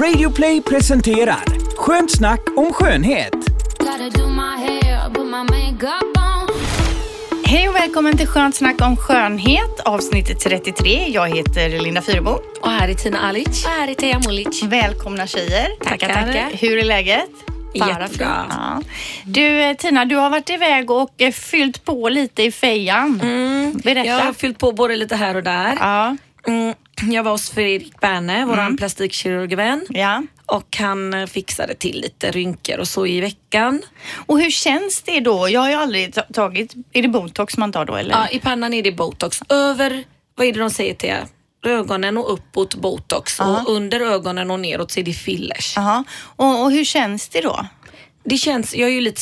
Radioplay presenterar Skönt snack om skönhet. Hej och välkommen till Skönt snack om skönhet, avsnitt 33. Jag heter Linda Fyrebo. Och här är Tina Alic. Och här är Teija Mulic. Välkomna tjejer. Tackar, tackar. Hur är läget? Bara Jättebra. Ja. Du eh, Tina, du har varit iväg och eh, fyllt på lite i fejan. Berätta. Jag har fyllt på både lite här och där. Ja. Mm, jag var hos Fredrik Berne, våran plastikkirurgvän. ja. Och han eh, fixade till lite rynkor och så i veckan. Och hur känns det då? Jag har ju aldrig ta- tagit... Är det botox man tar då eller? Ja, I pannan är det botox. Över, vad är det de säger till er? Ögonen och uppåt botox och under ögonen och neråt så är det fillers. Jaha. Och, och hur känns det då? Det känns, jag är ju lite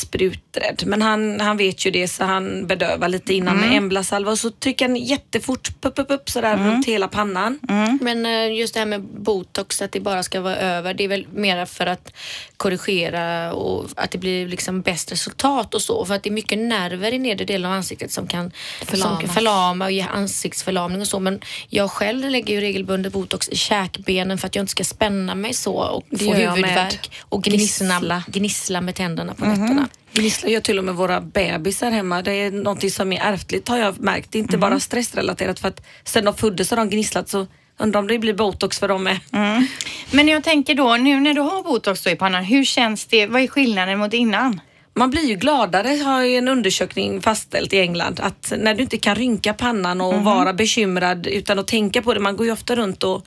spruträdd men han, han vet ju det så han bedövar lite innan med Emblasalva och så trycker han jättefort upp, upp, upp sådär runt hela pannan. Men eh, just det här med botox, att det bara ska vara över, det är väl mera för att korrigera och att det blir liksom bäst resultat och så. För att det är mycket nerver i nedre delen av ansiktet som kan förlama, som kan förlama och ge ansiktsförlamning och så. Men jag själv lägger ju regelbundet botox i käkbenen för att jag inte ska spänna mig så och Det få huvudvärk och gnissla, Gnissla. gnissla med tänderna på nätterna. Gnisslar gör till och med våra bebisar hemma. Det är någonting som är ärftligt har jag märkt. Det är inte bara stressrelaterat för att sen de föddes har de gnisslat så undrar om det blir botox för dem med. Men jag tänker då, nu när du har botox i pannan, hur känns det? Vad är skillnaden mot innan? Man blir ju gladare har ju en undersökning fastställt i England att när du inte kan rynka pannan och vara bekymrad utan att tänka på det, man går ju ofta runt och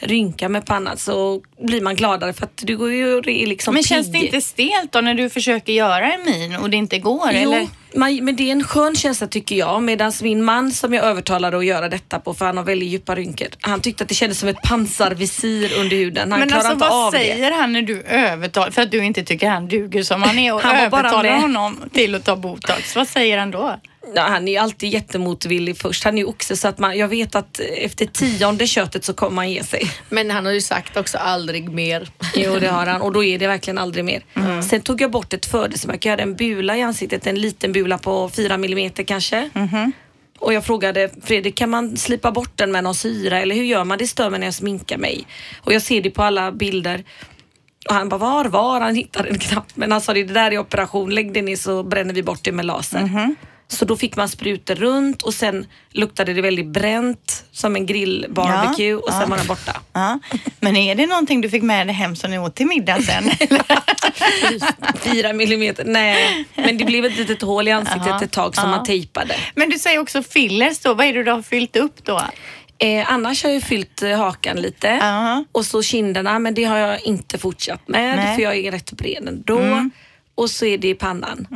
rynkar med pannan så blir man gladare för att du går ju liksom Men känns det pigg. inte stelt då när du försöker göra en min och det inte går? Jo, Eller? man, men det är en skön känsla tycker jag. Medan min man som jag övertalade att göra detta på, för han har väldigt djupa rynkor, han tyckte att det kändes som ett pansarvisir under huden. Han Men klarar alltså inte vad av det. säger han när du övertalar, för att du inte tycker han duger som han är och Han övertalar honom till att ta botox? Vad säger han då? Ja, han är ju alltid jättemotvillig först. Han är ju oxe så att man, jag vet att efter tionde köttet så kommer han ge sig. Men han har ju sagt också aldrig mer. Jo det har han och då är det verkligen aldrig mer. Sen tog jag bort ett födelsemärke. Jag hade en bula i ansiktet, en liten bula på 4 millimeter kanske. Och jag frågade Fredrik, kan man slipa bort den med någon syra eller hur gör man? Det stör mig när jag sminkar mig. Och jag ser det på alla bilder. Och han bara, var, var? Han hittar en knapp. Men han sa, det där är operation, lägg den ner så bränner vi bort det med laser. Så då fick man sprutor runt och sen luktade det väldigt bränt som en grillbarbecue Ja, och sen ja. var den borta. Ja. Men är det någonting du fick med dig hem som ni åt till middag sen? Fyra millimeter, nej. Men det blev ett litet hål i ansiktet Jaha, ett tag som man tejpade. Men du säger också fillers då. Vad är det du har fyllt upp då? Eh, annars har jag fyllt eh, hakan lite Ja. och så kinderna men det har jag inte fortsatt med Nej. för jag är rätt bred ändå. Och så är det i pannan.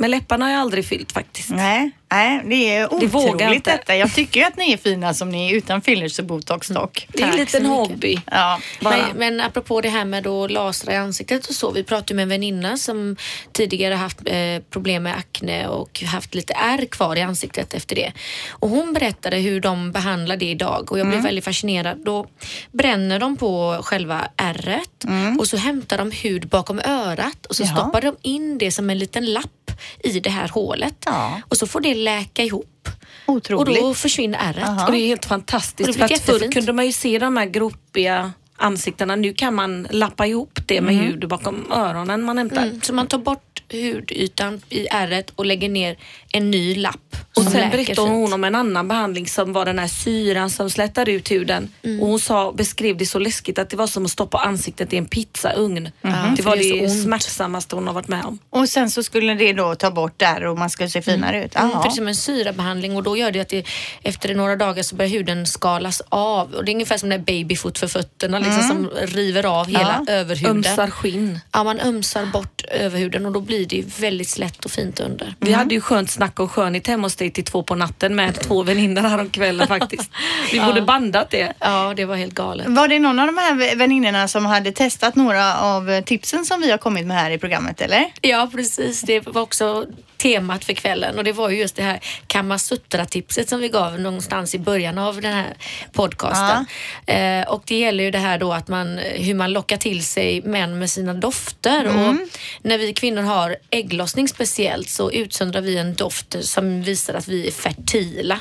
Men läpparna har jag aldrig fyllt faktiskt. Nej, nej det är Det otroligt inte. detta. Jag tycker ju att ni är fina som ni är utan fillers och botox dock. Det är en liten hobby. Ja. Men, men apropå det här med att lasra i ansiktet och så. Vi pratade med en väninna som tidigare haft eh, problem med akne och haft lite ärr kvar i ansiktet efter det. Och hon berättade hur de behandlar det idag och jag Mm. blev väldigt fascinerad. Då bränner de på själva ärret och så hämtar de hud bakom örat och så Mm. Jaha. stoppar de in det som en liten lapp i det här hålet. Ja. Och så får det läka ihop. Otroligt. Och då försvinner ärret. Aha. Och det är helt fantastiskt. För att förr kunde man ju se de här gropiga ansiktena. Nu kan man lappa ihop det med hud bakom öronen man hämtar. Mm, så man tar bort hudytan i ärret och lägger ner en ny lapp. Och sen berättade hon om en annan behandling som var den här syran som slätar ut huden. Mm. Och hon sa, beskrev det så läskigt att det var som att stoppa ansiktet i en pizzaugn. Det för var det det, smärtsammaste hon har varit med om. Och sen så skulle det då ta bort där och man skulle se finare ut. Mm, Jaha. för det är som en syrabehandling och då gör det att det, efter några dagar så börjar huden skalas av. Och det är ungefär som den babyfoot för fötterna liksom, som river av hela överhuden. Ömsar skinn. Ja, man ömsar bort överhuden och då blir det väldigt slätt och fint under. Vi hade ju skönt snack om skönhet hemma hos dig till två på natten med två väninnor häromkvällen faktiskt. Vi borde bandat det. Ja, det var helt galet. Var det någon av de här väninnorna som hade testat några av tipsen som vi har kommit med här i programmet eller? Ja, precis. Det var också temat för kvällen och det var ju just det här Kamasutra-tipset som vi gav någonstans i början av den här podcasten. Eh, och det gäller ju det här då att man, hur man lockar till sig män med sina dofter. Och när vi kvinnor har ägglossning speciellt så utsöndrar vi en doft som visar att vi är fertila.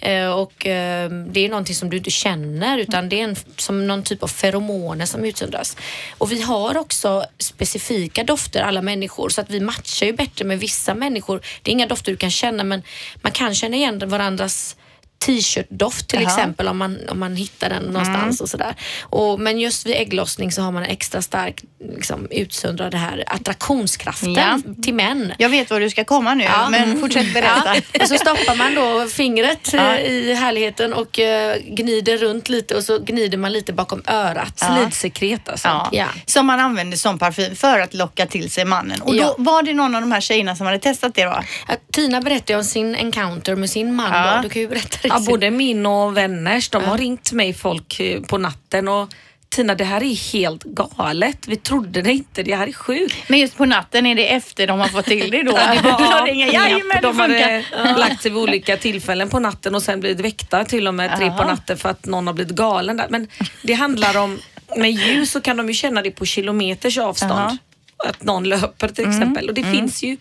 Eh, och eh, det är någonting som du inte känner utan det är en, som någon typ av feromoner som utsöndras. Och vi har också specifika dofter alla människor så att vi matchar ju bättre med vissa människor. Det är inga dofter du kan känna men man kan känna igen varandras t-shirt-doft till Jaha. exempel om man, om man hittar den någonstans och sådär. Och, men just vid ägglossning så har man en extra stark liksom, utsöndrar det här attraktionskraften Ja. till män. Jag vet var du ska komma nu, Ja. men fortsätt berätta. Ja. Och så stoppar man då fingret eh, i härligheten och eh, gnider runt lite och så gnider man lite bakom örat. Slidsekret alltså. Som man använder som parfym för att locka till sig mannen. Och då var det någon av de här tjejerna som hade testat det då? Tina berättade om sin encounter med sin man. Då. Du kan ju berätta. Ja, både min och vänners. De har ringt mig folk eh, på natten och Tina det här är helt galet. Vi trodde det inte. Det här är sjukt. Men just på natten, är det efter de har fått till det då? De ringer, jajamän de hade lagt sig vid olika tillfällen på natten och sen blivit väckta till och med tre på natten för att någon har blivit galen där. Men det handlar om, med ljus så kan de ju känna det på kilometers avstånd. Att någon löper till exempel. Och det finns ju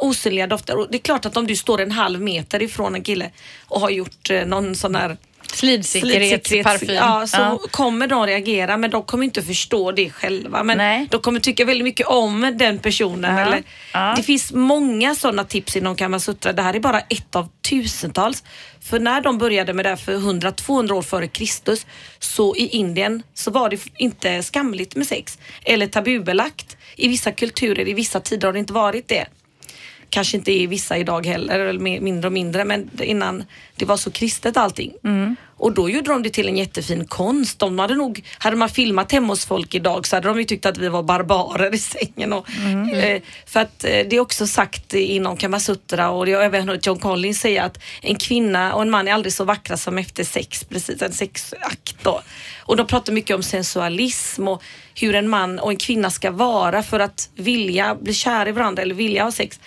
osynliga dofter. Och det är klart att om du står en halv meter ifrån en kille och har gjort eh, någon sån här Slidsekret-parfym. Ja, så Ja. kommer de reagera men de kommer inte förstå det själva. Men Nej. de kommer tycka väldigt mycket om den personen. Ja. Eller, Ja. Det finns många sådana tips inom Kamasutra. Det här är bara ett av tusentals. För när de började med det här för 100-200 år före Kristus så i Indien så var det inte skamligt med sex eller tabubelagt. I vissa kulturer, i vissa tider har det inte varit det kanske inte i vissa idag heller, eller mindre och mindre, men innan det var så kristet allting. Och då gjorde de det till en jättefin konst. De hade nog, hade man filmat hemma hos folk idag så hade de ju tyckt att vi var barbarer i sängen. Och, eh, för att eh, det är också sagt inom Kamasutra och jag har även hört John Collins säga att en kvinna och en man är aldrig så vackra som efter sex, precis, en sexakt då. Och de pratar mycket om sensualism och hur en man och en kvinna ska vara för att vilja bli kär i varandra eller vilja ha sex.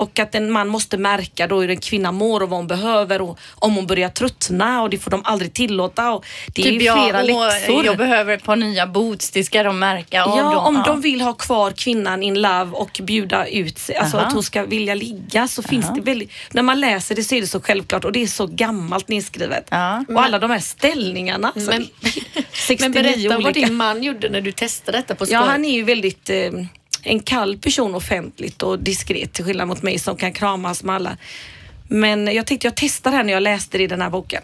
Och att en man måste märka då hur en kvinna mår och vad hon behöver och om hon börjar tröttna och det får de aldrig tillåta. Och det är Typ ju flera jag, läxor. jag behöver ett par nya boots, det ska de märka av Ja, dem. om Ja. de vill ha kvar kvinnan in love och bjuda ut sig, alltså Aha. att hon ska vilja ligga så finns det väldigt, när man läser det så är det så självklart och det är så gammalt nedskrivet. Ja. Och alla de här ställningarna. alltså, Men- 69 Men berätta vad olika. din man gjorde när du testade detta på skoj. Ja, han är ju väldigt eh, en kall person offentligt och diskret till skillnad mot mig som kan kramas med alla. Men jag tänkte jag testar här när jag läste det i den här boken.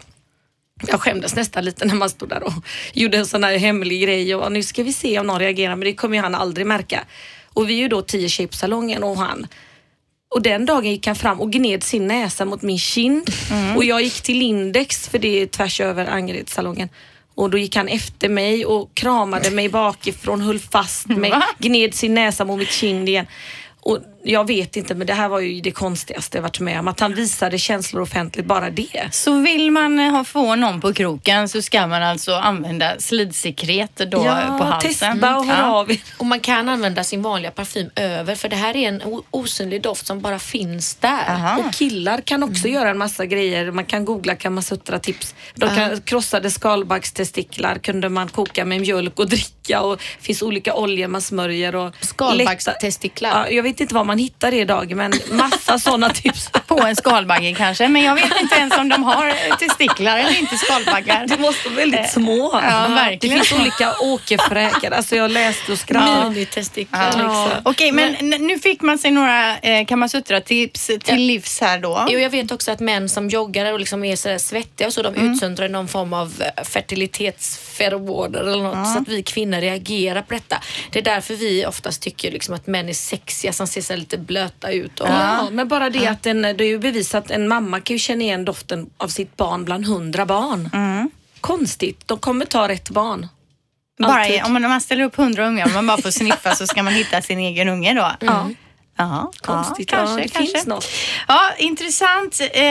Jag skämdes nästan lite när man stod där och gjorde en sån här hemlig grej och nu ska vi se om någon reagerar men det kommer ju han aldrig märka. Och vi är ju då tio tjejer på salongen och han och den dagen gick han fram och gned sin näsa mot min kind och jag gick till Lindex för det är tvärs över Angeredssalongen. Och då gick han efter mig och kramade mig bakifrån, höll fast mig, gned sin näsa mot mitt kind igen. Och jag vet inte men det här var ju det konstigaste jag varit med om. Att han visade känslor offentligt, bara det. Så vill man eh, ha få någon på kroken så ska man alltså använda slidsekret då på halsen. testa och hör Ja. av. Och man kan använda sin vanliga parfym över för det här är en osynlig doft som bara finns där. Aha. Och killar kan också göra en massa grejer. Man kan googla Kamasutra tips. De kan, Krossade skalbagstestiklar kunde man koka med mjölk och dricka och det finns olika oljor man smörjer. Och Skalbagstestiklar. Ja, jag vet inte var man hittar det idag men massa sådana tips. På en skalbagge kanske, men jag vet inte ens om de har testiklar eller inte skalbaggar. Det måste vara väldigt små. Ja, Det verkligen. finns olika åkerfräkar. Alltså jag läste och skrattade. Minitestiklar Ja. liksom. Okej, men n- nu fick man sig några eh, Kamasutra-tips till Ja. livs här då. Jo, jag vet också att män som joggar och liksom är så svettiga och så, de utsöndrar någon form av eh, fertilitetsferomoner eller något så att vi kvinnor reagerar på detta. Det är därför vi oftast tycker liksom att män är sexiga som ser här lite blöta ut. Och, Ja, men bara det att en, det är ju bevisat att en mamma kan ju känna igen doften av sitt barn bland hundra barn. Konstigt, de kommer ta rätt barn. Bara, Alltid. om man, ställer upp hundra ungar och man bara får sniffa så ska man hitta sin egen unge då. Ja. Ja, Konstigt. Ja, Ja, kanske, det kanske. finns något. Ja, intressant. Eh,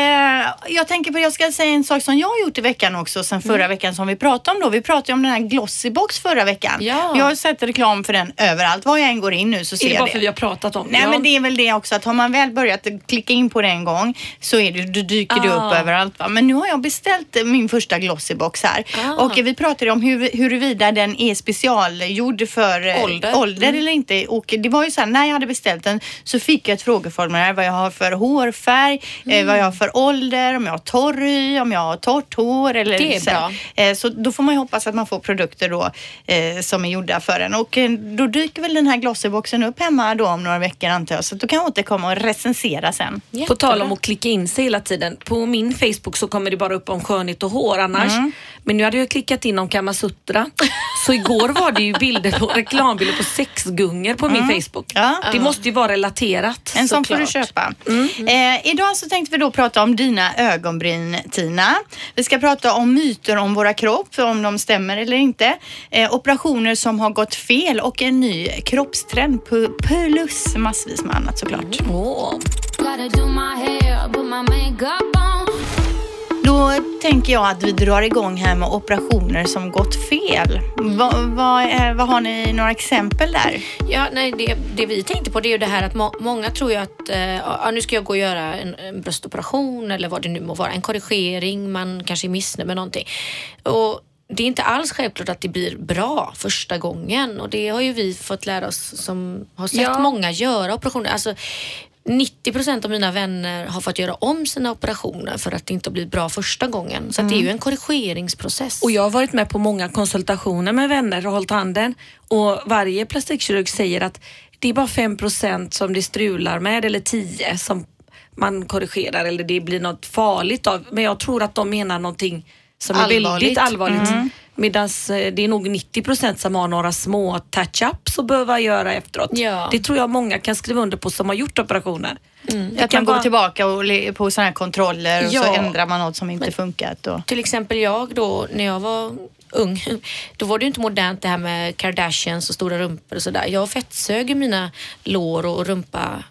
jag tänker på, jag ska säga en sak som jag har gjort i veckan också sen förra Mm. veckan som vi pratade om då. Vi pratade om den här Glossybox förra veckan. Ja. Jag har sett reklam för den överallt. Var jag än går in nu så ser Är det jag bara det. för vi har pratat om Nej ja. men det är väl det också att har man väl börjat klicka in på det en gång så är det, då dyker det Ah. upp överallt. Va? Men nu har jag beställt min första Glossybox här Ah. och vi pratade om hur, huruvida den är specialgjord för eh, Ålder. ålder eller inte. Och det var ju så här, när jag hade beställt den så fick jag ett frågeformulär vad jag har för hårfärg, eh, vad jag har för ålder, om jag har torr hy, om jag har torrt hår. Eller Det är så, bra. Eh, så då får man ju hoppas att man får produkter då eh, som är gjorda för en. Och då dyker väl den här Glossyboxen upp hemma då om några veckor antar jag. Så då kan jag återkomma och recensera sen. På tal om att klicka in sig hela tiden. På min Facebook så kommer det bara upp om skönhet och hår annars. Mm. Men nu hade jag klickat in om Kamasutra. Så igår var det ju bilder på, reklambilder på sexgungor på min Facebook. Mm. Ja. Det måste ju vara relaterat. En sån får du köpa. Eh, idag så tänkte vi då prata om dina ögonbryn Tina. Vi ska prata om myter om våra kropp, om de stämmer eller inte. Eh, operationer som har gått fel och en ny kroppstrend plus massvis med annat såklart. Åh. Gotta Då tänker jag att vi drar igång här med operationer som gått fel. Vad vad är- vad har ni några exempel där? Ja, nej, det, det vi tänkte på det är ju det här att må, många tror ju att eh, ja, nu ska jag gå och göra en, en bröstoperation eller vad det nu må vara, en korrigering, man kanske är missnöjd med någonting. Och det är inte alls självklart att det blir bra första gången och det har ju vi fått lära oss som har sett Ja. många göra operationer. Alltså, 90 procent av mina vänner har fått göra om sina operationer för att det inte blir bra första gången. Så att det är ju en korrigeringsprocess. Och jag har varit med på många konsultationer med vänner och hållit handen och varje plastikkirurg säger att det är bara 5% som det strular med eller 10 som man korrigerar eller det blir något farligt av. Men jag tror att de menar någonting som är Allvarligt. väldigt allvarligt. Medan det är nog 90 som har några små touch-ups att behöva göra efteråt. Ja. Det tror jag många kan skriva under på som har gjort operationer. Det Att man går vara- tillbaka och på sådana här kontroller och så ändrar man något som inte funkat. Och... till exempel jag då när jag var ung, då var det ju inte modernt det här med Kardashians och stora rumpor och sådär. Jag fettsög ju mina lår och rumpa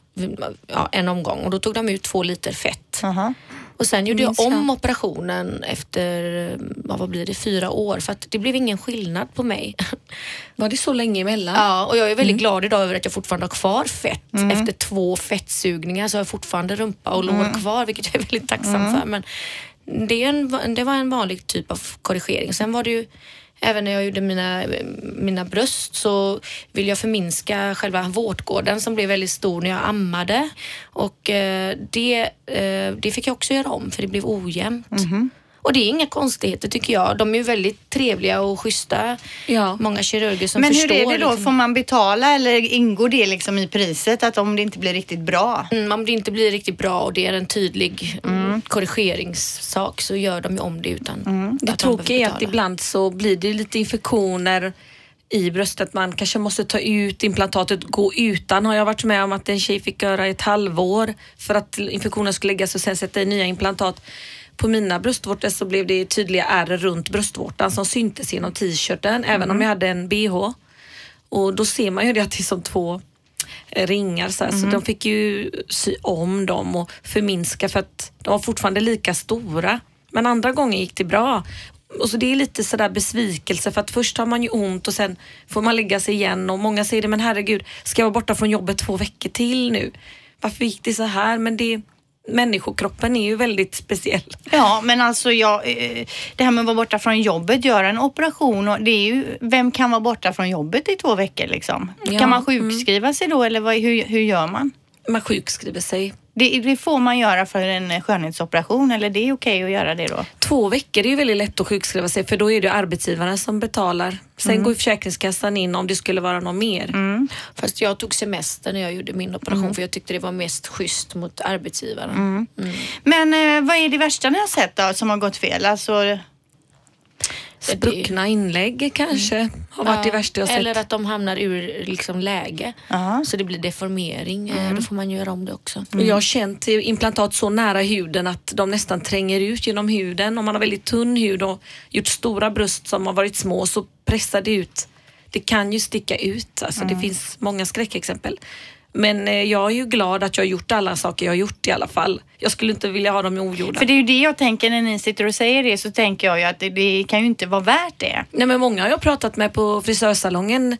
ja, en omgång och då tog de ut två liter fett. Aha. Och sen gjorde jag om operationen efter, vad blir det, fyra år för att det blev ingen skillnad på mig. Var det så länge emellan? Ja, och jag är väldigt glad idag över att jag fortfarande har kvar fett. Efter två fettsugningar så har jag fortfarande rumpa och lår kvar, vilket jag är väldigt tacksam för. Men det, är en, det var en vanlig typ av korrigering. Sen var det ju Även när jag gjorde mina, mina bröst så ville jag förminska själva vårtgården som blev väldigt stor när jag ammade. Och eh, det, eh, det fick jag också göra om för det blev ojämnt. Mhm. Och det är inga konstigheter tycker jag. De är ju väldigt trevliga och schyssta. Ja. Många kirurger som Men hur förstår. är det då? liksom. Får man betala eller ingår det liksom i priset att om det inte blir riktigt bra? Mm, om det inte blir riktigt bra och det är en tydlig mm. korrigeringssak så gör de ju om det utan Mm. Det tråkiga är att ibland så blir det lite infektioner i bröstet. Man kanske måste ta ut implantatet, gå utan. Har jag varit med om att en tjej fick göra ett halvår för att infektionen skulle läggas och sen sätta i nya implantat. På mina bröstvårtor så blev det tydliga ärr runt bröstvårtan som syntes genom t-shirten även om jag hade en bh. Och då ser man ju det att det är som två eh, ringar så, här. så de fick ju sy om dem och förminska för att de var fortfarande lika stora. Men andra gånger gick det bra. Och så det är lite sådär besvikelse för att först har man ju ont och sen får man lägga sig igen och många säger det men herregud, ska jag vara borta från jobbet två veckor till nu? Varför gick det så här? Men det, människokroppen är ju väldigt speciell. Ja, men alltså jag, eh, det här med att vara borta från jobbet, göra en operation och det är ju, vem kan vara borta från jobbet i två veckor liksom? Ja, Kan man sjukskriva sig då eller vad, hur, hur gör man? Man sjukskriver sig. Det, det får man göra för en skönhetsoperation eller det är okej att göra det då? Två veckor är ju väldigt lätt att sjukskriva sig för då är det arbetsgivaren som betalar. Sen går ju Försäkringskassan in om det skulle vara något mer. Fast jag tog semester när jag gjorde min operation för jag tyckte det var mest schysst mot arbetsgivaren. Men eh, vad är det värsta ni har sett då som har gått fel? Alltså, Spruckna inlägg kanske har varit det värsta jag sett. Eller att de hamnar ur liksom, läge Ja. så det blir deformering. Eh, Då får man göra om det också. Och Jag har känt implantat så nära huden att de nästan tränger ut genom huden. Om man har väldigt tunn hud och gjort stora bröst som har varit små så pressar det ut. Det kan ju sticka ut. Alltså Det finns många skräckexempel. Men eh, jag är ju glad att jag har gjort alla saker jag har gjort i alla fall. Jag skulle inte vilja ha dem ogjorda. För det är ju det jag tänker när ni sitter och säger det så tänker jag ju att det, det kan ju inte vara värt det. Nej men många har jag pratat med på frisörsalongen.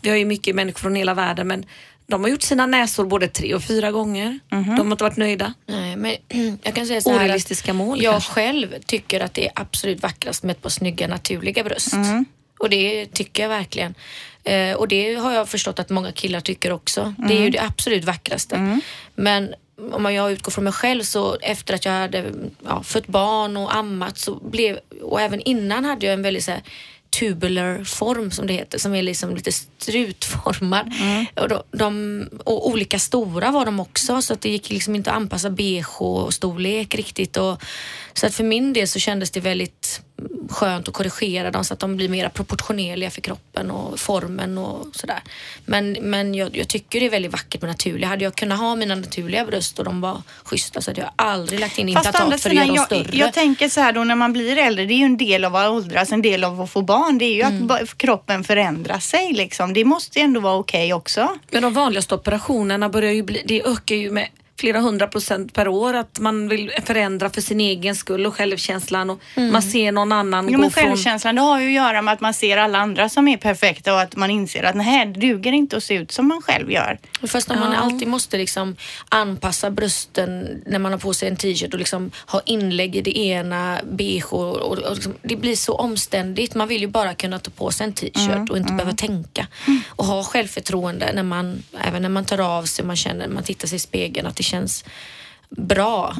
Vi har ju mycket människor från hela världen men de har gjort sina näsor både tre och fyra gånger. De har inte varit nöjda. Nej, men jag kan säga så här Orealistiska mål Jag kanske. själv tycker att det är absolut vackrast med ett par snygga naturliga bröst. Och det tycker jag verkligen. Eh, och det har jag förstått att många killar tycker också. Det är ju det absolut vackraste. Men om jag utgår från mig själv så efter att jag hade ja, fött barn och ammat så blev, och även innan hade jag en väldigt så här, tubular form som det heter, som är liksom lite strutformad. Och, de, de, och olika stora var de också så att det gick liksom inte att anpassa bh-storlek riktigt. Och, så att för min del så kändes det väldigt skönt att korrigera dem så att de blir mer proportionerliga för kroppen och formen och sådär. Men, men jag, jag tycker det är väldigt vackert med naturliga. Hade jag kunnat ha mina naturliga bröst och de var schyssta så hade jag aldrig lagt in implantat för att göra dem jag, större. jag tänker så här då när man blir äldre, det är ju en del av att åldras, en del av att få barn. Det är ju Mm. att kroppen förändrar sig liksom. Det måste ju ändå vara okej också. Men de vanligaste operationerna börjar ju bli, det ökar ju med flera hundra procent per år att man vill förändra för sin egen skull och självkänslan och man ser någon annan Jo, gå men från... självkänslan det har ju att göra med att man ser alla andra som är perfekta och att man inser att nej, det duger inte att se ut som man själv gör. Fast om man Ja. alltid måste liksom anpassa brösten när man har på sig en t-shirt och liksom ha inlägg i det ena, bh och, och, och liksom, det blir så omständigt. Man vill ju bara kunna ta på sig en t-shirt och inte behöva tänka. Och ha självförtroende när man, även när man tar av sig och man känner, man tittar sig i spegeln att det känns bra.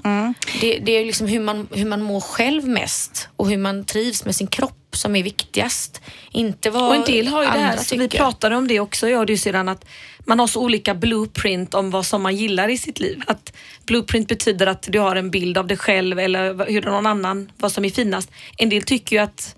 Det, det är liksom hur man, hur man mår själv mest och hur man trivs med sin kropp som är viktigast. Inte vad Och en del har ju det här, andra så vi pratade om det också, jag och du sedan, att man har så olika blueprint om vad som man gillar i sitt liv. Att blueprint betyder att du har en bild av dig själv eller hur någon annan, vad som är finast. En del tycker ju att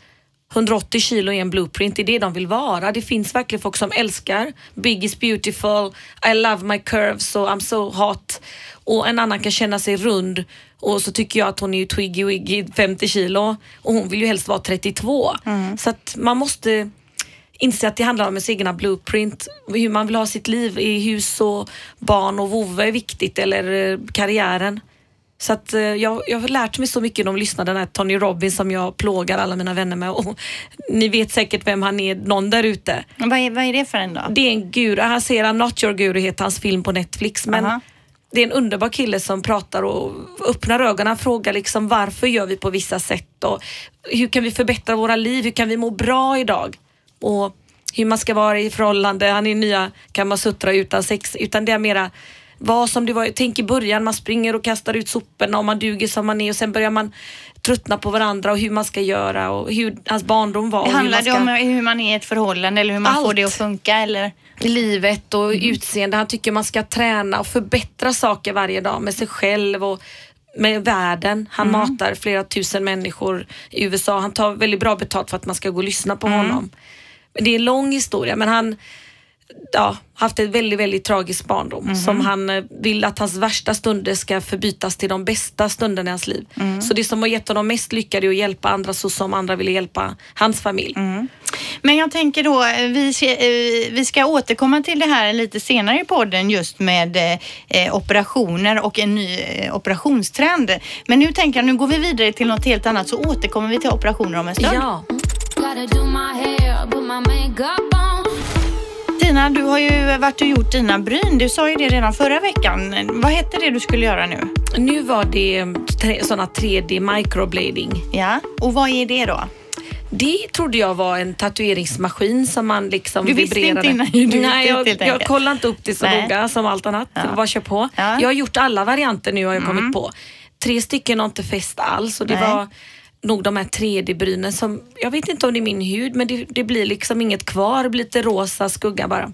180 kilo är en blueprint, det är det de vill vara. Det finns verkligen folk som älskar Big is beautiful, I love my curves och I'm so hot. Och en annan kan känna sig rund och så tycker jag att hon är ju twiggy wiggy 50 kilo och hon vill ju helst vara 32. Så att man måste inse att det handlar om ens egna blueprint. Hur man vill ha sitt liv i hus och barn och vovve är viktigt eller eh, karriären. Så att eh, jag, jag har lärt mig så mycket när de lyssnar den här Tony Robbins som jag plågar alla mina vänner med. Och ni vet säkert vem han är, någon där ute. Vad är, vad är det för en då? Det är en guru, han I'm not your guru heter hans film på Netflix. Men Aha. det är en underbar kille som pratar och öppnar ögonen. Han frågar liksom varför gör vi på vissa sätt och hur kan vi förbättra våra liv? Hur kan vi må bra idag? Och hur man ska vara i förhållande. Han är nya Kamasutra utan sex. Utan det är mera vad som det var. Tänk i början, man springer och kastar ut soporna och man duger som man är och sen börjar man tröttna på varandra och hur man ska göra och hur hans barndom var. Det handlar man det ska... om hur man är i ett förhållande eller hur man får Allt. det att funka eller? livet och Mm. utseende. Han tycker man ska träna och förbättra saker varje dag med sig själv och med världen. Han Mm. matar flera tusen människor i USA. Han tar väldigt bra betalt för att man ska gå och lyssna på Mm. honom. Det är en lång historia men han ja, haft ett väldigt, väldigt tragisk barndom Mhm. som han eh, vill att hans värsta stunder ska förbytas till de bästa stunderna i hans liv. Mm. Så det som har gett honom mest lycka är att hjälpa andra så som andra ville hjälpa hans familj. Mm. Men jag tänker då, eh, vi ska, eh, vi ska återkomma till det här lite senare i podden just med eh, operationer och en ny eh, operationstrend. Men nu tänker jag, nu går vi vidare till något helt annat så återkommer vi till operationer om en stund. Ja. Tina, du har ju varit och gjort dina bryn. Du sa ju det redan förra veckan. Vad hette det du skulle göra nu? Nu var det tre, såna 3D microblading. Ja, och vad är det då? Det trodde jag var en tatueringsmaskin som man liksom Du visste vibrerade. inte innan du Nej, jag, jag enkelt. kollade inte upp det så Nej. noga som allt annat. Ja. Bara kör på. Ja. Mm. Jag har gjort alla varianter nu har jag kommit på. Tre stycken har inte fäst alls och det Nej. var nog de här 3D-brynen som, jag vet inte om det är min hud men det, det blir liksom inget kvar, det blir lite rosa skugga bara.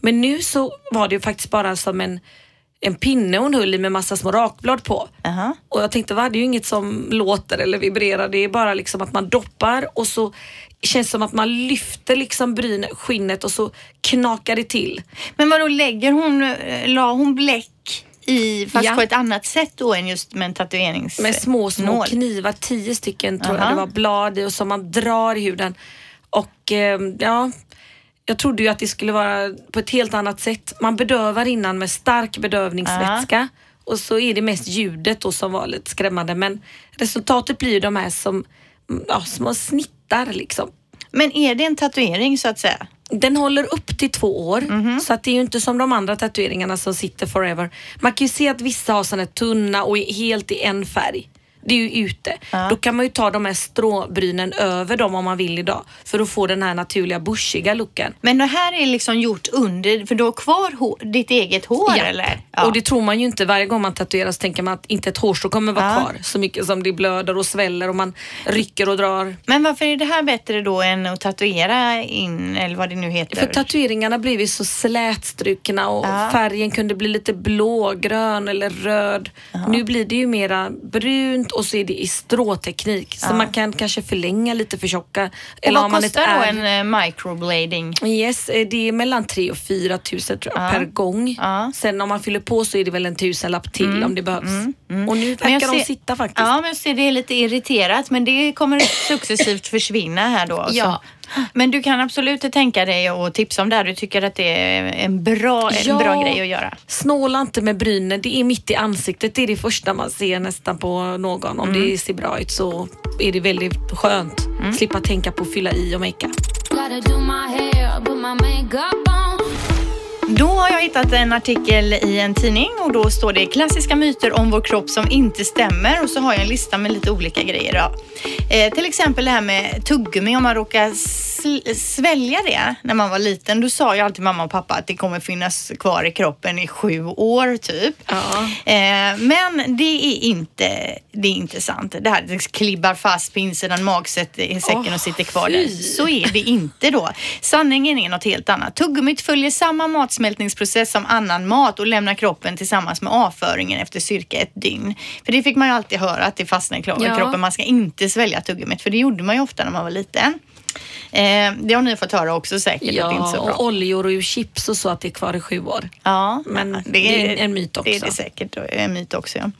Men nu så var det ju faktiskt bara som en, en pinne hon höll i med massa små rakblad på. Jaha. Och jag tänkte, va, det är ju inget som låter eller vibrerar. Det är bara liksom att man doppar och så känns det som att man lyfter liksom bryn, skinnet och så knakar det till. Men vad då lägger hon, eh, la hon bläck i, fast Ja. på ett annat sätt då än just med en tatuerings... Med små, små nål? knivar, tio stycken tror Aha. jag det var, blad i och som man drar i huden. Och eh, ja, jag trodde ju att det skulle vara på ett helt annat sätt. Man bedövar innan med stark bedövningsvätska och så är det mest ljudet då som var lite skrämmande. Men resultatet blir ju de här som ja, små snittar liksom. Men är det en tatuering så att säga? Den håller upp till två år Mhm. så att det är ju inte som de andra tatueringarna som sitter forever. Man kan ju se att vissa har sådana tunna och är helt i en färg. Det är ju ute. Då kan man ju ta de här stråbrynen över dem om man vill idag för att få den här naturliga bushiga looken. Men det här är liksom gjort under, för du har kvar hår, ditt eget hår Ja. eller? Och det tror man ju inte. Varje gång man tatuerar så tänker man att inte ett hårstrå kommer vara Ja. kvar så mycket som det blöder och sväller och man rycker och drar. Men varför är det här bättre då än att tatuera in eller vad det nu heter? För tatueringarna blev ju så slätstrukna och Ja. färgen kunde bli lite blågrön eller röd. Nu blir det ju mera brunt och så är det i stråteknik så man kan kanske förlänga lite för tjocka. och Eller vad kostar då en eh, microblading? Yes, eh, det är mellan 3 och 4 tusen tror jag, Ja. per gång. Ja. Sen om man fyller på så är det väl en tusenlapp till om det behövs. Och nu Men jag verkar de ser- sitta faktiskt. Ja, men jag ser det är lite irriterat men det kommer successivt försvinna här då. Ja. Så. Men du kan absolut tänka dig och tipsa om det här. Du tycker att det är en bra, en Ja. bra grej att göra. Snåla inte med brynen, det är mitt i ansiktet. Det är det första man ser nästan på någon. Om Mm. det ser bra ut så är det väldigt skönt. Slippa tänka på att fylla i och makeup. Då har jag hittat en artikel i en tidning och då står det klassiska myter om vår kropp som inte stämmer och så har jag en lista med lite olika grejer. Då. Eh, till exempel det här med tuggummi, om man råkar svälja det när man var liten. Då sa ju alltid mamma och pappa att det kommer finnas kvar i kroppen i sju år typ. Ja. Eh, men det är, inte, det är inte sant. Det här det klibbar fast på insidan magsäcken i säcken Åh, och sitter kvar fy. där. Så är det inte då. Sanningen är något helt annat. Tuggummit följer samma matsmältningsprocess som annan mat och lämnar kroppen tillsammans med avföringen efter cirka ett dygn. För det fick man ju alltid höra att det fastnar i Ja. kroppen. Man ska inte svälja tuggummit för det gjorde man ju ofta när man var liten. Eh, det har ni fått höra också säkert att det inte är så Ja, bra. och oljor och chips och så att det är kvar i sju år. Ja, Men det är en myt Det är också. det säkert en myt också. Ja.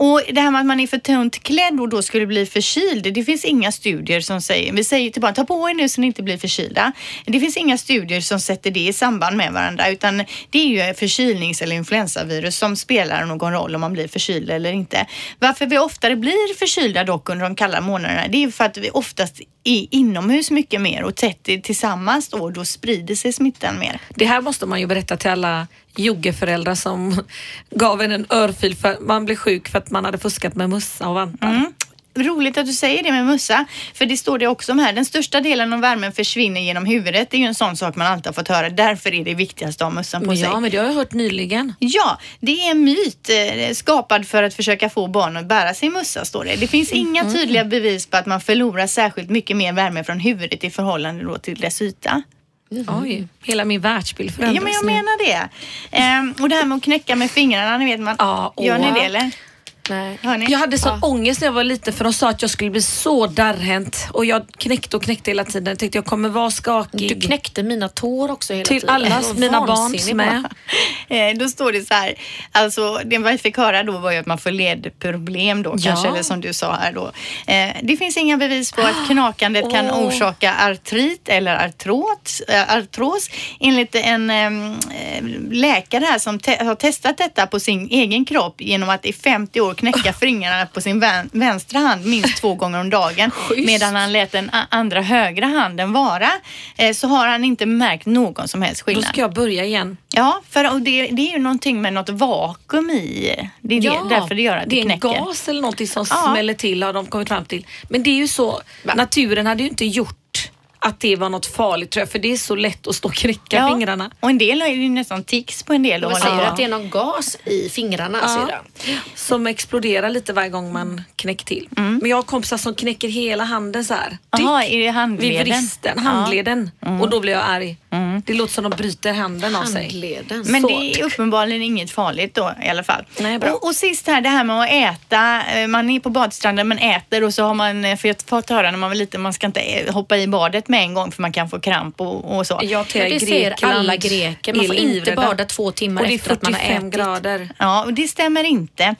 Och det här med att man är för tunt klädd och då skulle bli förkyld. Det finns inga studier som säger, vi säger till barn, ta på er nu så ni inte blir förkylda. Det finns inga studier som sätter det i samband med varandra utan det är ju förkylnings eller influensavirus som spelar någon roll om man blir förkyld eller inte. Varför vi oftare blir förkylda dock under de kalla månaderna, det är för att vi oftast är inomhus mycket mer och tätt tillsammans då, då sprider sig smittan mer. Det här måste man ju berätta till alla joggeföräldrar som gav en en örfil för man blev sjuk för att man hade fuskat med mössa och vantar. Mm. Roligt att du säger det med mössa, för det står det också om här. Den största delen av värmen försvinner genom huvudet. Det är ju en sån sak man alltid har fått höra. Därför är det viktigast att ha mössan på sig. ja, men det har jag hört nyligen. Ja, det är en myt eh, skapad för att försöka få barn att bära sin mössa, står det. Det finns inga tydliga bevis på att man förlorar särskilt mycket mer värme från huvudet i förhållande till dess yta. Oj, hela min världsbild förändras Ja, men jag menar det. Ehm, och det här med att knäcka med fingrarna, ni vet man. Ja, Gör ni det eller? Nej. Jag hade sån ångest när jag var liten för de sa att jag skulle bli så darrhänt och jag knäckte och knäckte hela tiden. Jag tänkte jag kommer vara skakig. Du knäckte mina tår också hela Till tiden. Jag var mina barns med. Eh, då står det så här, alltså det vi fick höra då var ju att man får ledproblem då Ja. kanske, eller som du sa här då. Eh, det finns inga bevis på att knakandet kan Åh. orsaka artrit eller artros, artros. Enligt en eh, läkare här som te- har testat detta på sin egen kropp genom att i 50 år knäcka fingrarna på sin vän- vänstra hand minst två gånger om dagen medan han lät den andra högra handen vara eh, så har han inte märkt någon som helst Då skillnad. ska jag börja igen. Ja, för det, det är ju någonting med något vakuum i. Det är det, därför det gör att det, det är en knäcker. gas eller någonting som Ja. smäller till har de kommit fram till. Men det är ju så, naturen hade ju inte gjort att det var något farligt tror jag, för det är så lätt att stå och knäcka Ja, fingrarna. Och en del är ju nästan tics på en del. De och säger att det är någon gas i fingrarna. Ja. Som exploderar lite varje gång man knäcker till. Mm. Men jag har kompisar som knäcker hela handen så här. Jaha, Dick, är det handleden? Vid vristen, handleden. Och då blir jag arg. Det låter som de bryter handen av sig. Handleden. Men Så. det är uppenbarligen inget farligt då i alla fall. Nej, bra. och, och sist här det här med att äta. Eh, Man är på badstranden, man äter och så har man, eh, för jag har fått höra när man var liten, man ska inte eh, hoppa i badet med en gång för man kan få kramp och, och så. Jag till Ja, det säger alla greker. Man är får inte bada två timmar Och det är efter att man har 45 ätit. grader. Ja, och det stämmer inte.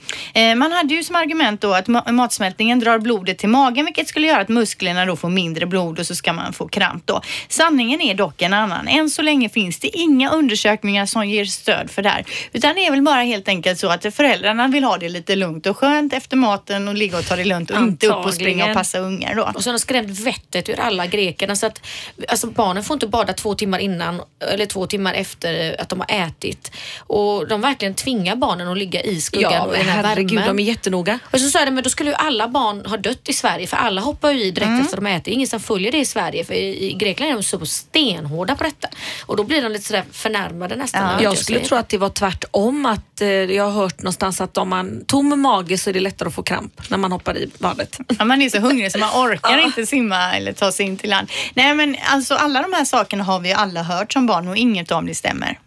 Man hade ju som argument då att ma- matsmältningen drar blodet till magen vilket skulle göra att musklerna då får mindre blod och så ska man få kramp då. Sanningen är dock en annan. Annan. Än så länge finns det inga undersökningar som ger stöd för det här. Utan det är väl bara helt enkelt så att föräldrarna vill ha det lite lugnt och skönt efter maten och ligga och ta det lugnt och inte upp och springa och passa ungar då. Och så har de skrämt vettet ur alla grekerna så att alltså barnen får inte bada två timmar innan eller två timmar efter att de har ätit. Och de verkligen tvingar barnen att ligga i skuggan Ja, och i den här herregud, värmen. de är jättenoga. Och så sa jag det, men då skulle ju alla barn ha dött i Sverige för alla hoppar ju i direkt Mm. efter de äter. Ingen som följer det i Sverige för i, i Grekland är de så stenhårda på detta. Och då blir de lite sådär förnärmade nästan. Ja. Jag skulle tro att det var tvärtom. Att, eh, jag har hört någonstans att om man tom mage så är det lättare att få kramp när man hoppar i badet. Ja, man är så hungrig så man orkar Ja. inte simma eller ta sig in till land. Nej men alltså alla de här sakerna har vi ju alla hört som barn och inget av det stämmer.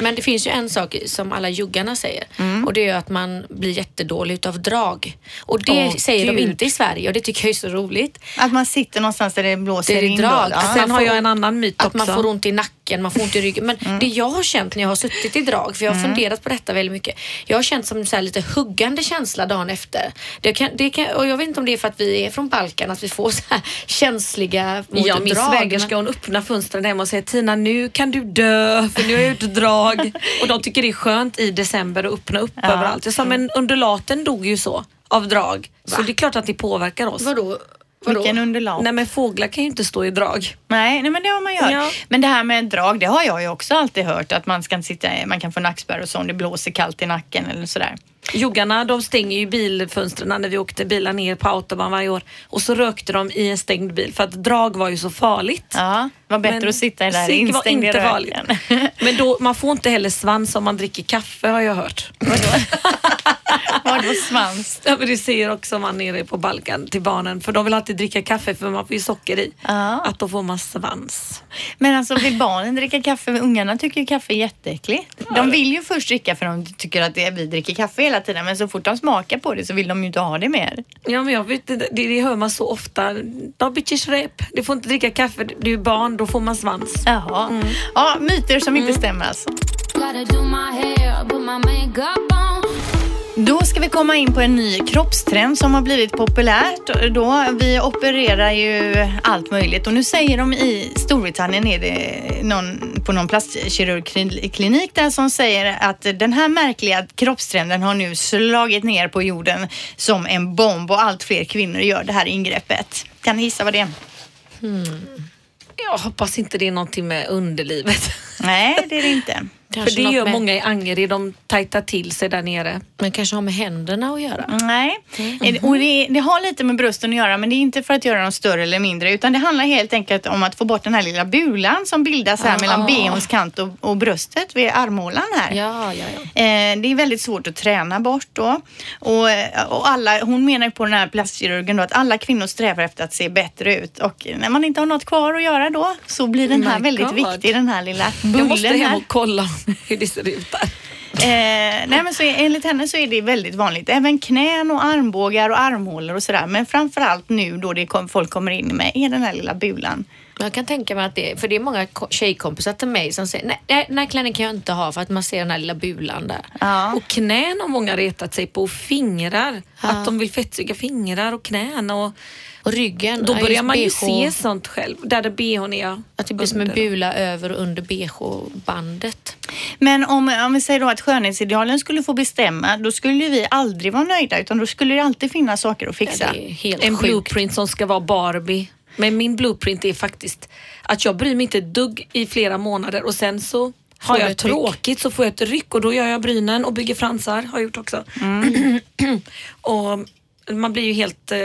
Men det finns ju en sak som alla juggarna säger Mm. och det är ju att man blir jättedålig utav drag. Och det Åh, säger de Gud. inte i Sverige och det tycker jag är så roligt. Att man sitter någonstans där det blåser Det är in drag. då. Ja. Sen har jag en annan myt Att också. man får ont i nacken, man får ont i ryggen. Men Mm. det jag har känt när jag har suttit i drag, för jag har funderat på detta väldigt mycket. Jag har känt som en så lite huggande känsla dagen efter. Det kan, det kan, och jag vet inte om det är för att vi är från Balkan, att vi får så här känsliga mot Ja, min drag. svägerska hon öppnar fönstren hemma och säger Tina nu kan du dö för nu är jag ute och drag. och de tycker det är skönt i december att öppna upp överallt. Jag sa men undulaten dog ju så av drag. Så det är klart att det påverkar oss. Vadå? Vadå? Vilken underlag. Nej men fåglar kan ju inte stå i drag. Nej, nej, men det har man gör. Ja. Men det här med drag, det har jag ju också alltid hört att man ska sitta, man kan få nackspärr och så om det blåser kallt i nacken eller sådär. Joggarna de stänger ju bilfönstren när vi åkte bilar ner på autobahn varje år och så rökte de i en stängd bil för att drag var ju så farligt. Ja, var bättre Men att sitta i inte röken. Men då, man får inte heller svans om man dricker kaffe har jag hört. Vadå svans? Ja, men det säger också man nere på Balkan till barnen för de vill alltid dricka kaffe för man får ju socker i. Ja. Att då får man svans. Men alltså vill barnen dricka kaffe? Ungarna tycker ju kaffe är jätteäckligt. De vill ju först dricka för de tycker att det, vi dricker kaffe hela tiden men så fort de smakar på det så vill de ju inte ha det mer. Ja men jag vet det, det hör man så ofta. Bitches rep. Du får inte dricka kaffe, du är barn, då får man svans. Jaha. Ja, myter som inte stämmer alltså. Då ska vi komma in på en ny kroppstrend som har blivit populärt. Då, vi opererar ju allt möjligt och nu säger de i Storbritannien är det någon, på någon plastkirurgklinik där som säger att den här märkliga kroppstrenden har nu slagit ner på jorden som en bomb och allt fler kvinnor gör det här ingreppet. Kan ni gissa vad det är? Jag hoppas inte det är någonting med underlivet. Nej, det är det inte. För det gör med, många i Angered, de tajtar till sig där nere. Men kanske har med händerna att göra. Nej, Eh, och det, det har lite med brösten att göra men det är inte för att göra dem större eller mindre utan det handlar helt enkelt om att få bort den här lilla bulan som bildas här mellan bhns kant och, och bröstet vid armhålan här. Ja, ja, ja. Eh, det är väldigt svårt att träna bort då. Och, eh, och alla, hon menar på den här plastkirurgen då att alla kvinnor strävar efter att se bättre ut och när man inte har något kvar att göra då så blir den här My väldigt God. viktig, den här lilla Jag måste bullen hem och kolla hur det ser ut där. Eh, nej men så enligt henne så är det väldigt vanligt. Även knän och armbågar och armhålor och sådär. Men framförallt nu då det kom, folk kommer in med är den här lilla bulan. Jag kan tänka mig att det för det är många ko- tjejkompisar till mig som säger nej, nej, den här klänningen kan jag inte ha för att man ser den här lilla bulan där. Ja. Och knän har många retat sig på och fingrar. Att de vill fettsuga fingrar och knän. Och Och ryggen. då ja, börjar man ju BH, se sånt själv. Där det bhn är. Att det blir som en bula över och under bh-bandet. Men om, om vi säger då att skönhetsidealen skulle få bestämma, då skulle vi aldrig vara nöjda utan då skulle det alltid finnas saker att fixa. Det är helt En sjukt. blueprint som ska vara Barbie. Men min blueprint är faktiskt att jag bryr mig inte ett dugg i flera månader och sen så har jag tråkigt så får jag ett ryck och då gör jag brynen och bygger fransar. Har jag gjort också. och man blir ju helt eh,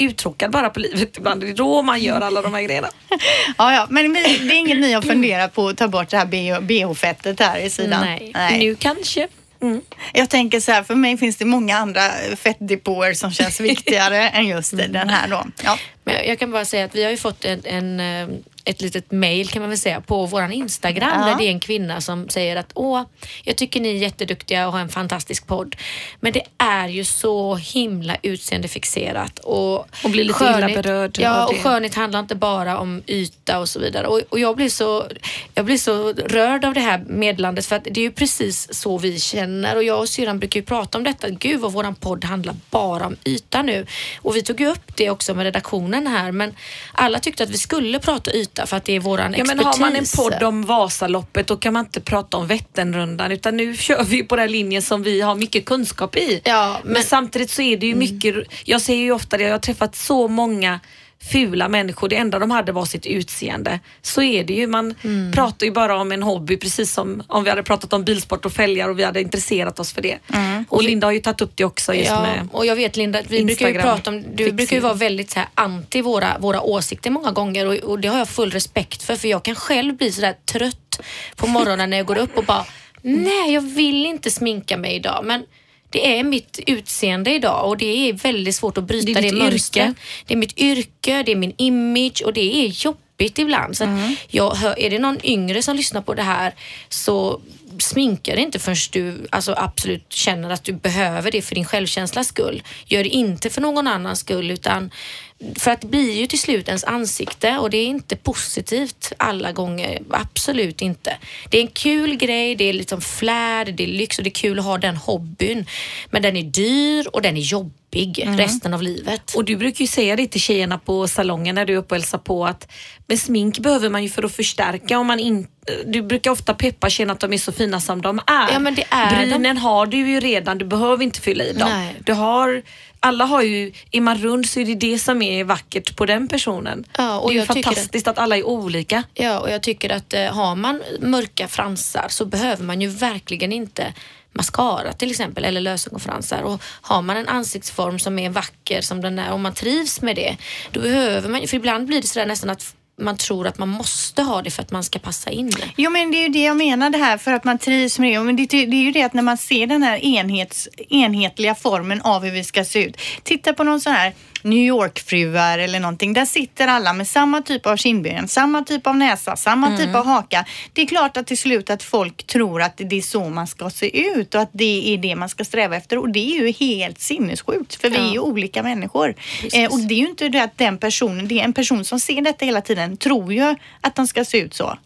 uttråkad bara på livet ibland. Det är då man gör alla de här grejerna. Ja, ja, men det är inget ni har funderat på att ta bort det här BH bh-fettet här i sidan? Nej. Nu kanske. Mm. Jag tänker så här, för mig finns det många andra fettdepåer som känns viktigare än just den här då. Ja. Men jag- kan bara säga att vi har ju fått en, en, eh, ett litet mail kan man väl säga på våran Instagram Ja. där det är en kvinna som säger att åh, jag tycker ni är jätteduktiga och har en fantastisk podd. Men det är ju så himla utseendefixerat och, Och blir lite illa berörd Ja, och skönhet handlar inte bara om yta och så vidare. Och, och jag, blir så, jag blir så rörd av det här meddelandet för att det är ju precis så vi känner och jag och syrran brukar ju prata om detta. Gud vad våran podd handlar bara om yta nu. Och vi tog ju upp det också med redaktionen här men alla tyckte att vi skulle prata yta detta för att det är våran Ja, men expertis. har man en podd om Vasaloppet då kan man inte prata om Vätternrundan utan nu kör vi på den linjen som vi har mycket kunskap i. Ja, men, men- samtidigt så är det ju mycket, jag ser ju ofta det, jag har träffat så många fula människor, det enda de hade var sitt utseende. Så är det ju, man pratar ju bara om en hobby precis som om vi hade pratat om bilsport och fälgar och vi hade intresserat oss för det. Och Linda har ju tagit upp det också just Ja, med och jag vet Linda, vi brukar ju Instagram prata om, du fixering. brukar ju vara väldigt så här anti våra, våra åsikter många gånger och, och det har jag full respekt för för jag kan själv bli sådär trött på morgonen när jag går upp och bara nej jag vill inte sminka mig idag men det är mitt utseende idag och det är väldigt svårt att bryta Det är det, mönstret. yrke. Det är mitt yrke, det är min image och det är jobbigt ibland. Så att jag hör, är det någon yngre som lyssnar på det här så sminka dig inte förrän du alltså, absolut känner att du behöver det för din självkänslas skull. Gör det inte för någon annans skull utan för att det blir ju till slut ens ansikte och det är inte positivt alla gånger. Absolut inte. Det är en kul grej, det är liksom flärd, det är lyx och det är kul att ha den hobbyn. Men den är dyr och den är jobbig resten av livet. Och du brukar ju säga det till tjejerna på salongen när du är uppe och hälsar på att med smink behöver man ju för att förstärka om man inte du brukar ofta peppa tjejerna att de är så fina som de är. Ja, men det är Brynen har du ju redan, du behöver inte fylla i dem. Nej. Du har, alla har ju, är man rund så är det det som är vackert på den personen. Ja, och det är ju fantastiskt att alla är olika. Ja, och jag tycker att eh, har man mörka fransar så behöver man ju verkligen inte mascara till exempel eller lösögonfransar och har man en ansiktsform som är vacker som den är och man trivs med det då behöver man för ibland blir det sådär nästan att man tror att man måste ha det för att man ska passa in det. Jo men det är ju det jag menar det här för att man trivs med det. Men det, det är ju det att när man ser den här enhets, enhetliga formen av hur vi ska se ut. Titta på någon sån här New York-fruar eller någonting. Där sitter alla med samma typ av kindben, samma typ av näsa, samma typ av haka. Det är klart att till slut att folk tror att det är så man ska se ut och att det är det man ska sträva efter. Och det är ju helt sinnessjukt för vi är ju olika människor. Eh, och det är ju inte det att den personen, det är en person som ser detta hela tiden, tror ju att de ska se ut så.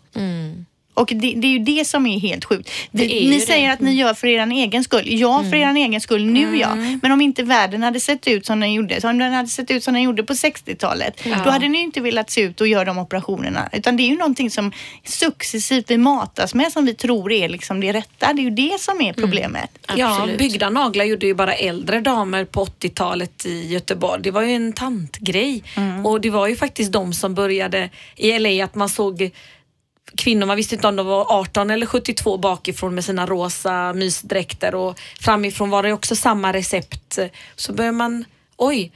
Och det, det är ju det som är helt sjukt. Det Vi- är ni det. säger att ni gör för er egen skull. Ja, för er egen skull nu ja. Men om inte världen hade sett ut som den gjorde, så om den hade sett ut som den gjorde på 60-talet, då hade ni inte velat se ut och göra de operationerna. Utan det är ju någonting som successivt vi matas med som vi tror är liksom det rätta. Det är ju det som är problemet. Ja, byggda naglar gjorde ju bara äldre damer på 80-talet i Göteborg. Det var ju en tantgrej. Och det var ju faktiskt de som började i LA att man såg kvinnor, man visste inte om de var 18 eller 72 bakifrån med sina rosa mysdräkter och framifrån var det också samma recept. Så börjar man, oj,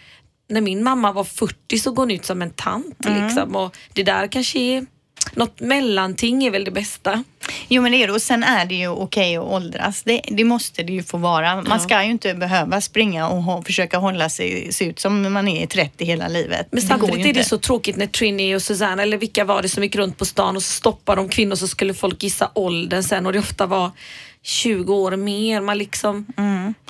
när min mamma var 40 så går hon ut som en tant liksom. Och det där kanske är något mellanting är väl det bästa. Jo men det är det och sen är det ju okej att åldras. Det, det måste det ju få vara. Man ska ju inte behöva springa och ha, försöka hålla sig se ut som man är i 30 hela livet. Men det samtidigt går är det så tråkigt när Trini och Susanne eller vilka var det som gick runt på stan och så stoppade de kvinnor så skulle folk gissa åldern sen och det ofta var 20 år mer. Man liksom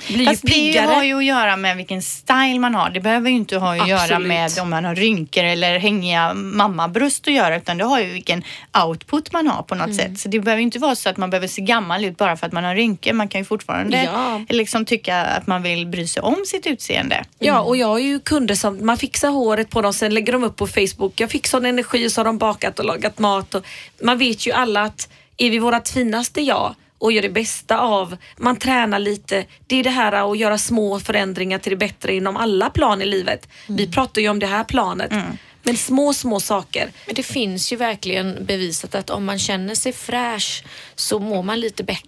blir Fast ju det piggare. har ju att göra med vilken style man har. Det behöver ju inte ha att göra Absolut. med om man har rynkor eller hängiga mammabröst att göra utan det har ju vilken output man har på något sätt. Så det behöver ju inte vara så att man behöver se gammal ut bara för att man har rynkor. Man kan ju fortfarande Ja. liksom tycka att man vill bry sig om sitt utseende. Ja, och jag har ju kunder som, man fixar håret på dem, sen lägger de upp på Facebook. Jag fick sån energi så har de bakat och lagat mat. Och man vet ju alla att är vi vårat finaste jag och gör det bästa av, man tränar lite. Det är det här att göra små förändringar till det bättre inom alla plan i livet. Vi pratar ju om det här planet. Men små, små saker. Men det finns ju verkligen bevisat att om man känner sig fräsch så mår man lite bättre.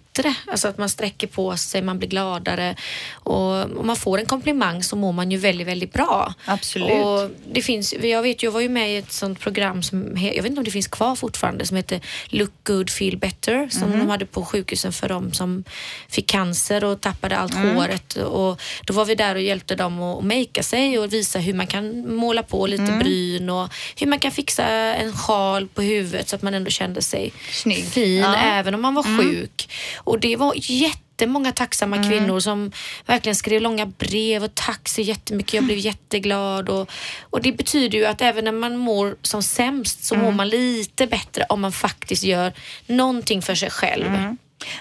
Alltså att man sträcker på sig, man blir gladare och om man får en komplimang så mår man ju väldigt, väldigt bra. Absolut. Och det finns, jag vet, jag var ju med i ett sånt program som, jag vet inte om det finns kvar fortfarande, som heter Look Good Feel Better som de hade på sjukhusen för de som fick cancer och tappade allt håret. Och då var vi där och hjälpte dem att makea sig och visa hur man kan måla på lite bryn och hur man kan fixa en sjal på huvudet så att man ändå kände sig Snygg. fin Ja. även om man var sjuk. Och det var jättemånga tacksamma kvinnor som verkligen skrev långa brev och tack så jättemycket, jag blev jätteglad. Och, och det betyder ju att även när man mår som sämst så mår man lite bättre om man faktiskt gör någonting för sig själv.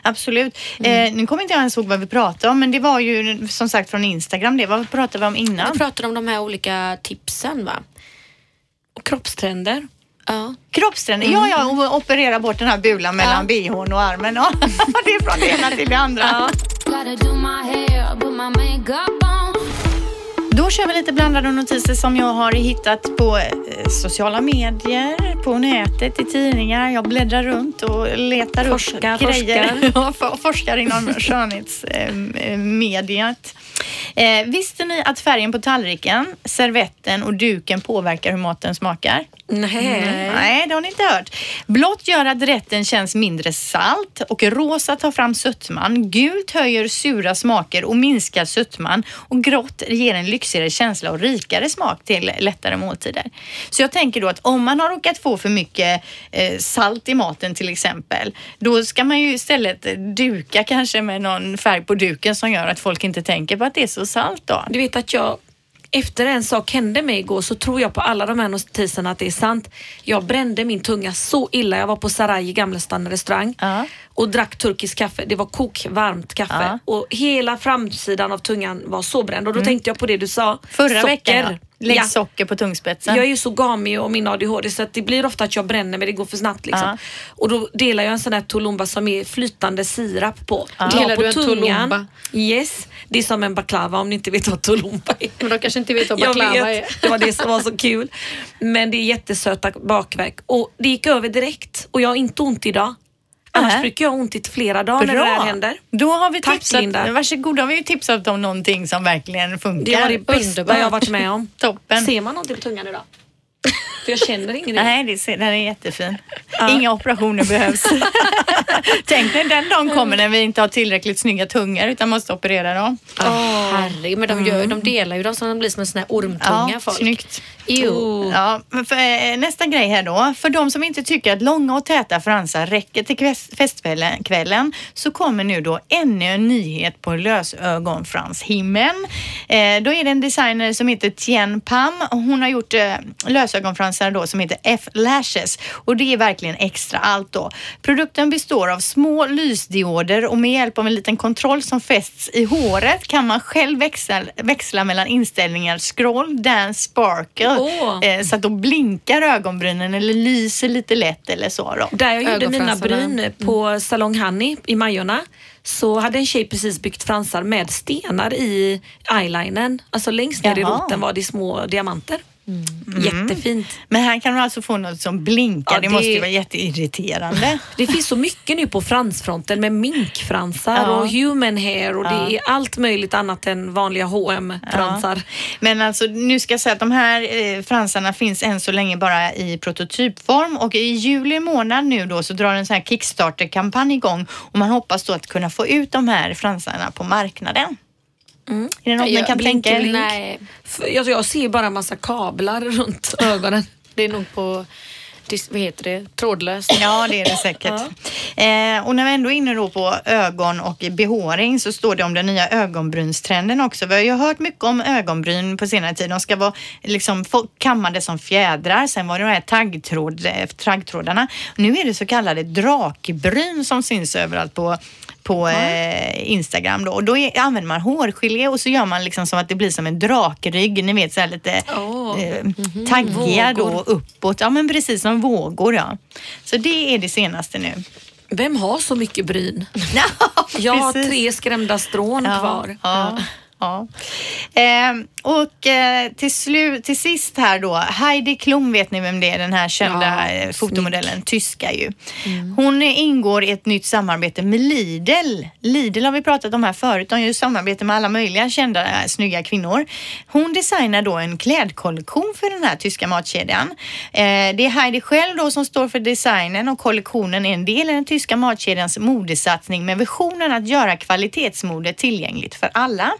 Absolut. Eh, nu kommer inte jag ens ihåg vad vi pratade om men det var ju som sagt från Instagram det. Vad pratade vi om innan? Vi pratar om de här olika tipsen va? Och kroppstrender. Ja. Kroppsträning, ja ja, och operera bort den här bulan mellan bhn och armen. Ja, det är från det ena till det andra. Gotta Då kör vi lite blandade notiser som jag har hittat på eh, sociala medier, på nätet, i tidningar. Jag bläddrar runt och letar Forskar, upp grejer. forskar. Forskar inom skönhetsmediet. Eh, visste ni att färgen på tallriken, servetten och duken påverkar hur maten smakar? Nej. Nej, det har ni inte hört. Blått gör att rätten känns mindre salt och rosa tar fram sötman. Gult höjer sura smaker och minskar sötman och grått ger en lyxigare känsla och rikare smak till lättare måltider. Så jag tänker då att om man har råkat få för mycket eh, salt i maten till exempel, då ska man ju istället duka kanske med någon färg på duken som gör att folk inte tänker på att det är så salt då. Du vet att jag efter en sak hände mig igår så tror jag på alla de här notiserna att det är sant. Jag brände min tunga så illa. Jag var på Sarai i Gamlestan restaurang Ja. och drack turkisk kaffe. Det var kokvarmt kaffe Ja. och hela framsidan av tungan var så bränd och då tänkte jag på det du sa. Mm. Förra socker. veckan, ja. lägg Ja. socker på tungspetsen. Jag är ju så gamig och min ADHD så att det blir ofta att jag bränner men det går för snabbt liksom. Ja. Och då delar jag en sån här Tulumba som är flytande sirap på. Ja. Delar på du en tungan. Tulumba? Yes, det är som en baklava om ni inte vet vad Tulumba är. Men de kanske inte vet vad Jag baklava vet, är. det var det som var så kul. Men det är jättesöta bakverk och det gick över direkt och jag har inte ont idag. Annars Nähä. brukar jag ha ont i flera dagar när det här händer. Då har vi Tack, tipsat, Linda. varsågod, då har vi ju tipsat om någonting som verkligen funkar. Det var det bästa jag har varit med om. Toppen. Ser man någonting på tungan idag? För jag känner ingenting. Nej, det ser, den är jättefin. Inga operationer behövs. Tänk när den dagen kommer när vi inte har tillräckligt snygga tungor utan måste operera dem. Oh. Herregud, men de, gör, de delar ju dem så de blir som en sån här ormtunga folk. snyggt. Jo. Ja, men för, eh, nästa grej här då. För de som inte tycker att långa och täta fransar räcker till festkvällen kvällen, så kommer nu då ännu en nyhet på lösögonfranshimlen. Eh, då är det en designer som heter Tien Pam. Hon har gjort eh, lösögonfransar då som heter F-lashes och det är verkligen extra allt då. Produkten består av små lysdioder och med hjälp av en liten kontroll som fästs i håret kan man själv växla, växla mellan inställningar scroll, dance, sparkle Åh. eh, så att då blinkar ögonbrynen eller lyser lite lätt eller så då. Där jag gjorde mina bryn på Salong Honey i Majorna så hade en tjej precis byggt fransar med stenar i eyelinern. Alltså längst ner i Jaha. roten var det små diamanter. Jättefint. Men här kan man alltså få något som blinkar. Ja, det... det- måste ju vara jätteirriterande. Det finns så mycket nu på fransfronten med minkfransar Ja. och human hair och Ja. det är allt möjligt annat än vanliga hm fransar. Men alltså nu ska jag säga att de här eh, fransarna finns än så länge bara i prototypform och i juli månad nu då så drar en sån här Kickstarter-kampanj igång och man hoppas då att kunna få ut de här fransarna på marknaden. Mm. Är det något man kan tänka er? Nej, För Jag, jag ser bara en massa kablar runt ögonen. det är nog på, vad heter det, trådlöst. Ja, det är det säkert. Eh, och när vi ändå är inne då på ögon och behåring så står det om den nya ögonbrynstrenden också. Vi har ju hört mycket om ögonbryn på senare tid. De ska vara liksom kammade som fjädrar. Sen var det de här taggtråd, eh, taggtrådarna. Nu är det så kallade drakbryn som syns överallt på på eh, Instagram då. Och då är, använder man hårgelé och så gör man liksom som att det blir som en drakrygg. Ni vet så här lite Åh. eh, taggiga då Vågor. uppåt. Ja men precis som vågor ja. Så det är det senaste nu. Vem har så mycket bryn? Jag har tre skrämda strån kvar. Ja, ja. Eh, och eh, till, slut, till sist här då, Heidi Klum vet ni vem det är, den här kända Ja, eh, fotomodellen, tyska ju. Hon eh, ingår i ett nytt samarbete med Lidl. Lidl har vi pratat om här förut, de gör samarbete med alla möjliga kända eh, snygga kvinnor. Hon designar då en klädkollektion för den här tyska matkedjan. Eh, det är Heidi själv då som står för designen och kollektionen är en del i den tyska matkedjans modesatsning med visionen att göra kvalitetsmode tillgängligt för alla.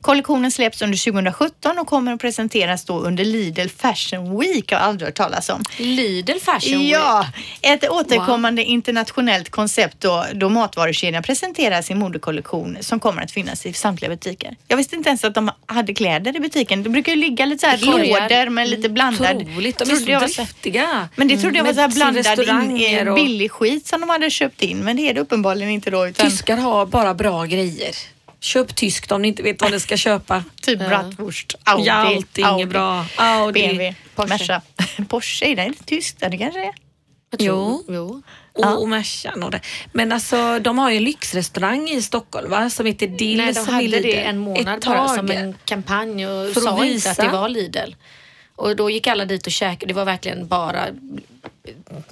Kollektionen släpps under 2017 och kommer att presenteras då under Lidl Fashion Week. Jag har aldrig hört talas om. Lidl Fashion Week. Ja, ett återkommande internationellt koncept då, då matvarukedjan presenterar sin modekollektion som kommer att finnas i samtliga butiker. Jag visste inte ens att de hade kläder i butiken. Det brukar ju ligga lite så här lådor med lite blandad... Otroligt, de är så jag driftiga. Men det trodde jag var så här blandad in, och- billig skit som de hade köpt in. Men det är det uppenbarligen inte då. Utan... Tyskar har bara bra grejer. Köp tyskt om ni inte vet vad ni ska köpa. Typ bratwurst, Audi, Ja, allt är Audi, inget bra. Audi. BMW, Porsche. Merca. Porsche, är det tyskt? Ja, det kanske är. Jo. jo. Och, och Mercan och det. Men alltså de har ju en lyxrestaurang i Stockholm va? Som heter Dill Nej, de som är hade Lidl. det en månad bara som en kampanj och För sa visa. inte att det var Lidl. Och då gick alla dit och käkade. Det var verkligen bara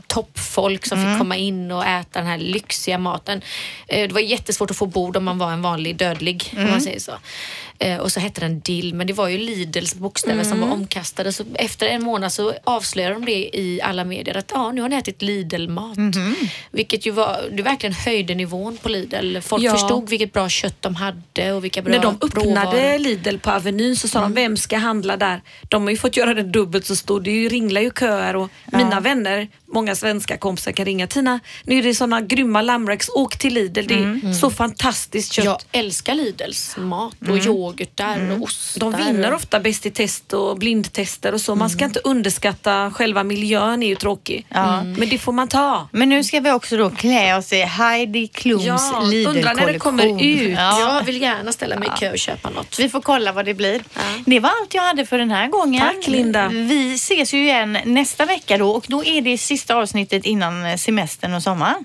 toppfolk som fick komma in och äta den här lyxiga maten. Eh, Det var jättesvårt att få bord om man var en vanlig dödlig, om man säger så. Eh, Och så hette den Dill, men det var ju Lidls bokstäver som var omkastade. Så efter en månad så avslöjade de det i alla medier att ja, nu har ni ätit Lidl-mat. Vilket ju var, det verkligen höjde nivån på Lidl. Folk Ja. förstod vilket bra kött de hade och vilka bra När de öppnade råvaror. Lidl på Avenyn så sa de, vem ska handla där? De har ju fått göra det dubbelt så stort. Det ju, ringlar ju köer och mina vänner, många svenska kompisar kan ringa. Tina, nu är det såna grymma lammräcks, åk till Lidl. Det är så fantastiskt kött. Jag älskar Lidls mat och yoghurtar och ostar. De vinner ofta Bäst i test och blindtester och så. Man ska inte underskatta själva miljön är ju tråkig. Men det får man ta. Men nu ska vi också då klä oss i Heidi Klums Ja, Lidl-kollektion. undrar när det kommer ut. Ja. Jag vill gärna ställa mig i kö och köpa något. Vi får kolla vad det blir. Det var allt jag hade för den här gången. Tack, Linda. Vi ses ju igen nästa vecka då och då är det sista avsnittet innan semestern och sommaren.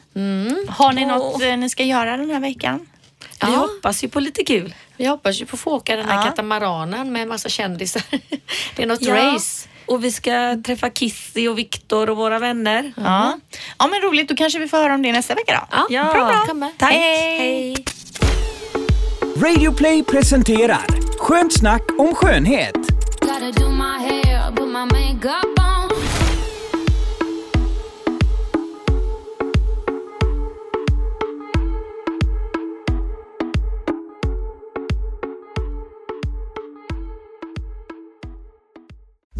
Har ni något eh, ni ska göra den här veckan? Vi hoppas ju på lite kul. Vi hoppas ju på att få åka den här Ja. katamaranen med en massa kändisar. Det är något Ja. race. Och vi ska träffa Kissy och Viktor och våra vänner. Ja. ja, men roligt. Då kanske vi får höra om det nästa vecka då. Ja, bra, bra. Kommer. Tack. Hej. Hej. Radio Play presenterar Skönt snack om skönhet.